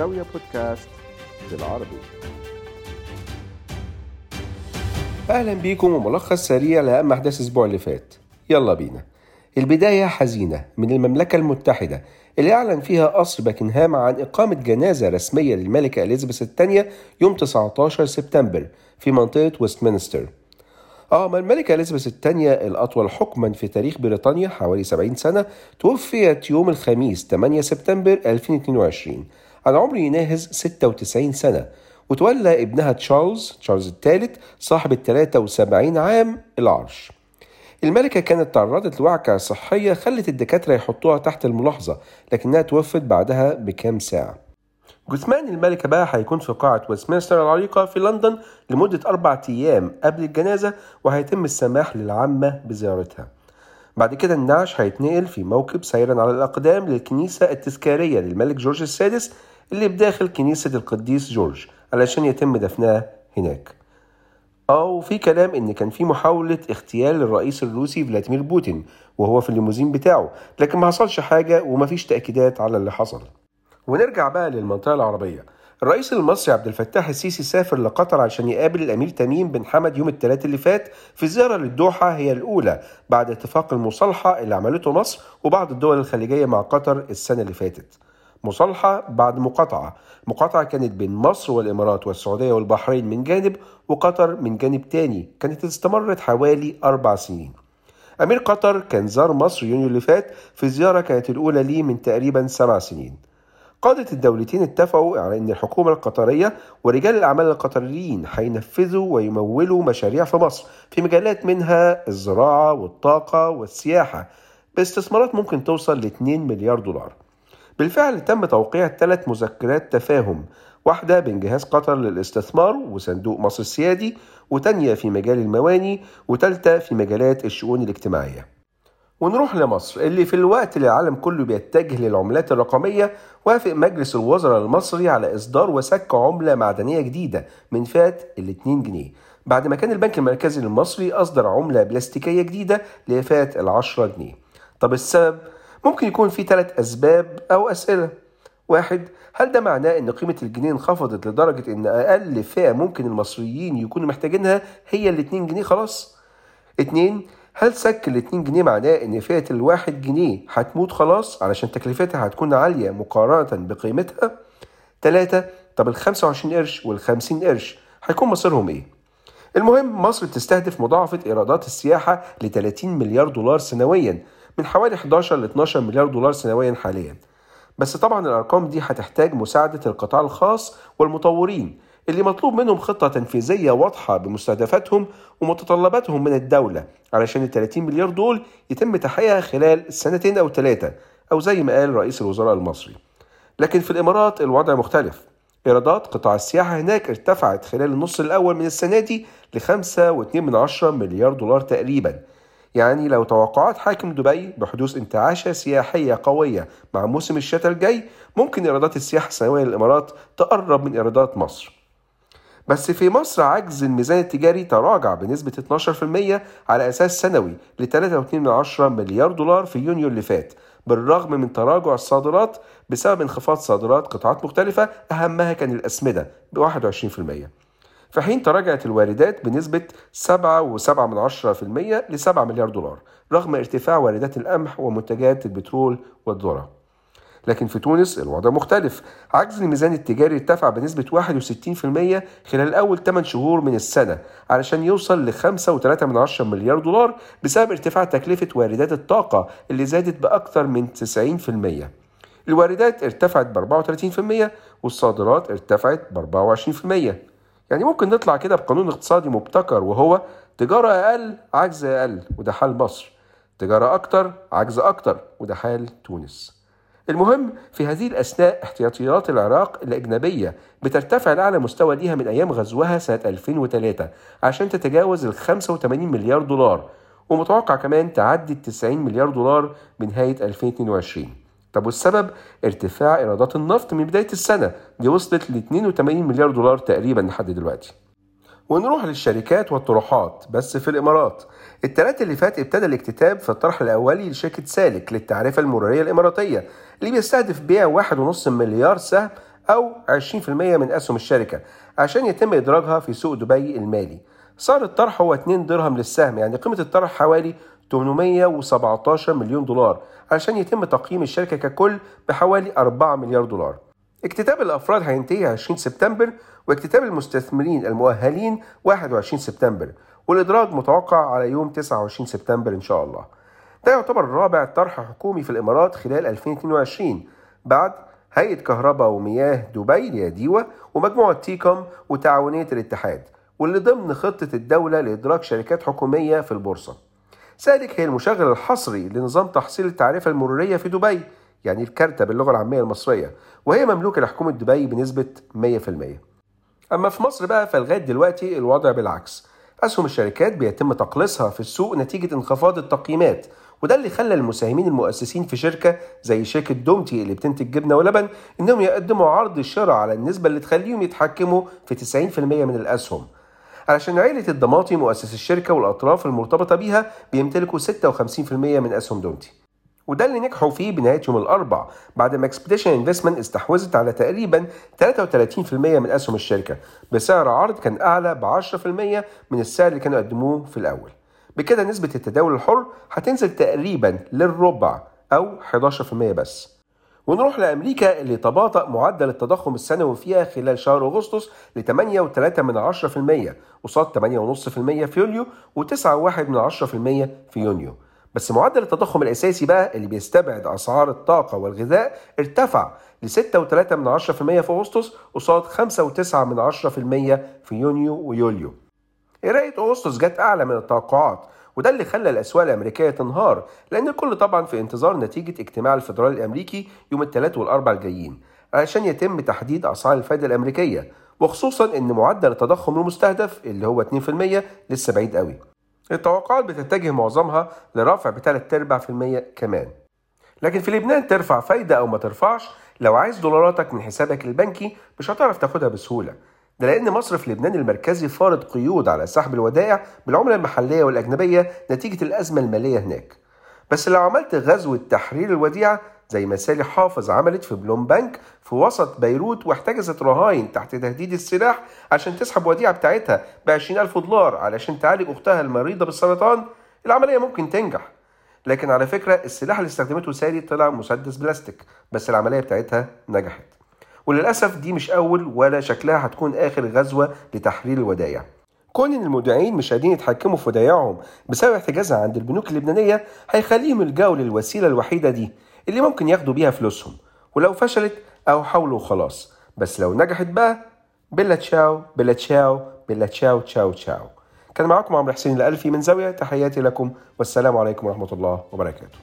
زاوية بودكاست بالعربي. أهلا بيكم وملخص سريع لأهم أحداث الأسبوع اللي فات. يلا بينا. البداية حزينة من المملكة المتحدة اللي أعلن فيها قصر باكنهام عن إقامة جنازة رسمية للملكة إليزابيث الثانية يوم 19 سبتمبر في منطقة ويستمنستر. آه ما الملكة إليزابيث الثانية الأطول حكما في تاريخ بريطانيا حوالي 70 سنة توفيت يوم الخميس 8 سبتمبر 2022 على عمر يناهز 96 سنة وتولى ابنها تشارلز تشارلز الثالث صاحب ال 73 عام العرش. الملكة كانت تعرضت لوعكة صحية خلت الدكاترة يحطوها تحت الملاحظة لكنها توفت بعدها بكام ساعة. جثمان الملكة بقى هيكون في قاعة ويستمنستر العريقة في لندن لمدة أربع أيام قبل الجنازة وهيتم السماح للعامة بزيارتها. بعد كده النعش هيتنقل في موكب سيرا على الأقدام للكنيسة التذكارية للملك جورج السادس اللي بداخل كنيسة القديس جورج علشان يتم دفنها هناك. أو في كلام إن كان في محاولة اغتيال الرئيس الروسي فلاديمير بوتين وهو في الليموزين بتاعه لكن ما حصلش حاجة ومفيش تأكيدات على اللي حصل. ونرجع بقى للمنطقة العربية. الرئيس المصري عبد الفتاح السيسي سافر لقطر عشان يقابل الأمير تميم بن حمد يوم الثلاث اللي فات في زيارة للدوحة هي الأولى بعد اتفاق المصالحة اللي عملته مصر وبعض الدول الخليجية مع قطر السنة اللي فاتت. مصالحة بعد مقاطعة، مقاطعة كانت بين مصر والإمارات والسعودية والبحرين من جانب وقطر من جانب تاني، كانت استمرت حوالي أربع سنين. أمير قطر كان زار مصر يونيو اللي فات في زيارة كانت الأولى ليه من تقريبا سبع سنين. قادة الدولتين اتفقوا على أن الحكومة القطرية ورجال الأعمال القطريين هينفذوا ويمولوا مشاريع في مصر في مجالات منها الزراعة والطاقة والسياحة. باستثمارات ممكن توصل ل 2 مليار دولار. بالفعل تم توقيع ثلاث مذكرات تفاهم. واحدة بين جهاز قطر للاستثمار وصندوق مصر السيادي وتانية في مجال المواني وتالتة في مجالات الشؤون الاجتماعية. ونروح لمصر اللي في الوقت اللي العالم كله بيتجه للعملات الرقمية وافق مجلس الوزراء المصري على إصدار وسك عملة معدنية جديدة من فئة ال 2 جنيه. بعد ما كان البنك المركزي المصري أصدر عملة بلاستيكية جديدة لفئة ال 10 جنيه. طب السبب؟ ممكن يكون في ثلاث أسباب أو أسئلة. واحد هل ده معناه إن قيمة الجنيه انخفضت لدرجة إن أقل فئة ممكن المصريين يكونوا محتاجينها هي ال 2 جنيه خلاص؟ اتنين هل سك ال 2 جنيه معناه إن فئة الواحد جنيه هتموت خلاص علشان تكلفتها هتكون عالية مقارنة بقيمتها؟ تلاتة طب ال 25 قرش وال 50 قرش هيكون مصيرهم إيه؟ المهم مصر بتستهدف مضاعفة إيرادات السياحة ل 30 مليار دولار سنويا من حوالي 11 ل 12 مليار دولار سنويا حاليا بس طبعا الأرقام دي هتحتاج مساعدة القطاع الخاص والمطورين اللي مطلوب منهم خطة تنفيذية واضحة بمستهدفاتهم ومتطلباتهم من الدولة علشان ال 30 مليار دول يتم تحقيقها خلال سنتين أو ثلاثة أو زي ما قال رئيس الوزراء المصري. لكن في الإمارات الوضع مختلف. إيرادات قطاع السياحة هناك ارتفعت خلال النص الأول من السنة دي ل 5.2 مليار دولار تقريبا. يعني لو توقعات حاكم دبي بحدوث انتعاشة سياحية قوية مع موسم الشتاء الجاي ممكن إيرادات السياحة السنوية للإمارات تقرب من إيرادات مصر. بس في مصر عجز الميزان التجاري تراجع بنسبة 12% على أساس سنوي ل 3.2 مليار دولار في يونيو اللي فات بالرغم من تراجع الصادرات بسبب انخفاض صادرات قطاعات مختلفة أهمها كان الأسمدة ب 21% في حين تراجعت الواردات بنسبة 7.7% ل 7 مليار دولار رغم ارتفاع واردات القمح ومنتجات البترول والذرة لكن في تونس الوضع مختلف. عجز الميزان التجاري ارتفع بنسبة 61% خلال أول 8 شهور من السنة علشان يوصل ل 5.3 مليار دولار بسبب ارتفاع تكلفة واردات الطاقة اللي زادت بأكثر من 90% الواردات ارتفعت ب 34% والصادرات ارتفعت ب 24% يعني ممكن نطلع كده بقانون اقتصادي مبتكر وهو تجارة أقل عجز أقل وده حال مصر. تجارة أكتر عجز أكتر وده حال تونس. المهم في هذه الأثناء احتياطيات العراق الأجنبية بترتفع لأعلى مستوى ليها من أيام غزوها سنة 2003 عشان تتجاوز ال 85 مليار دولار ومتوقع كمان تعدي ال 90 مليار دولار بنهاية 2022 طب والسبب؟ ارتفاع إيرادات النفط من بداية السنة دي وصلت ل 82 مليار دولار تقريبا لحد دلوقتي. ونروح للشركات والطروحات بس في الإمارات. التلات اللي فات ابتدى الاكتتاب في الطرح الأولي لشركة سالك للتعرفة المرورية الإماراتية اللي بيستهدف بيع 1.5 مليار سهم أو 20% من أسهم الشركة عشان يتم إدراجها في سوق دبي المالي. سعر الطرح هو 2 درهم للسهم يعني قيمة الطرح حوالي 817 مليون دولار عشان يتم تقييم الشركة ككل بحوالي 4 مليار دولار. اكتتاب الأفراد هينتهي 20 سبتمبر واكتتاب المستثمرين المؤهلين 21 سبتمبر. والإدراج متوقع على يوم 29 سبتمبر إن شاء الله. ده يعتبر رابع طرح حكومي في الإمارات خلال 2022 بعد هيئة كهرباء ومياه دبي ديوا ومجموعة تيكوم وتعاونية الاتحاد واللي ضمن خطة الدولة لإدراج شركات حكومية في البورصة. سالك هي المشغل الحصري لنظام تحصيل التعرفة المرورية في دبي يعني الكارتة باللغة العامية المصرية وهي مملوكة لحكومة دبي بنسبة 100% أما في مصر بقى فلغاية دلوقتي الوضع بالعكس. أسهم الشركات بيتم تقليصها في السوق نتيجة انخفاض التقييمات وده اللي خلى المساهمين المؤسسين في شركة زي شركة دومتي اللي بتنتج جبنة ولبن إنهم يقدموا عرض الشراء على النسبة اللي تخليهم يتحكموا في 90% من الأسهم. علشان عائلة الدماطي مؤسس الشركة والأطراف المرتبطة بيها بيمتلكوا 56% من أسهم دومتي وده اللي نجحوا فيه بنهاية يوم الأربع بعد ما Expedition Investment استحوذت على تقريبا 33% من أسهم الشركة بسعر عرض كان أعلى ب 10% من السعر اللي كانوا قدموه في الأول. بكده نسبة التداول الحر هتنزل تقريبا للربع أو 11% بس. ونروح لأمريكا اللي تباطأ معدل التضخم السنوي فيها خلال شهر أغسطس ل 8.3 من 10% قصاد 8.5% في يوليو و9.1 من 10% في يونيو. بس معدل التضخم الأساسي بقى اللي بيستبعد أسعار الطاقة والغذاء ارتفع ل 6.3 من 10% في أغسطس قصاد 5.9 من 10% في يونيو ويوليو. قراية أغسطس جت أعلى من التوقعات وده اللي خلى الأسواق الأمريكية تنهار لأن الكل طبعا في انتظار نتيجة اجتماع الفدرالي الأمريكي يوم الثلاث والأربع الجايين علشان يتم تحديد أسعار الفائدة الأمريكية وخصوصا إن معدل التضخم المستهدف اللي هو 2% لسه بعيد قوي. التوقعات بتتجه معظمها لرفع بثلاث أرباع في المية كمان. لكن في لبنان ترفع فايدة أو ما ترفعش لو عايز دولاراتك من حسابك البنكي مش هتعرف تاخدها بسهولة. ده لأن مصرف لبنان المركزي فارض قيود على سحب الودائع بالعملة المحلية والأجنبية نتيجة الأزمة المالية هناك. بس لو عملت غزو تحرير الوديعة زي ما سالي حافظ عملت في بلوم بانك في وسط بيروت واحتجزت رهاين تحت تهديد السلاح عشان تسحب وديعة بتاعتها ب ألف دولار علشان تعالج أختها المريضة بالسرطان. العملية ممكن تنجح لكن على فكرة السلاح اللي استخدمته سالي طلع مسدس بلاستيك بس العملية بتاعتها نجحت. وللأسف دي مش أول ولا شكلها هتكون آخر غزوة لتحرير الودائع كون ان المودعين مش قادرين يتحكموا في ودائعهم بسبب احتجازها عند البنوك اللبنانية هيخليهم يلجأوا للوسيلة الوحيدة دي اللي ممكن ياخدوا بيها فلوسهم ولو فشلت أو حاولوا خلاص بس لو نجحت بقى بلا تشاو بلا تشاو بلا تشاو تشاو تشاو. كان معاكم عمرو حسين الألفي من زاوية تحياتي لكم والسلام عليكم ورحمة الله وبركاته.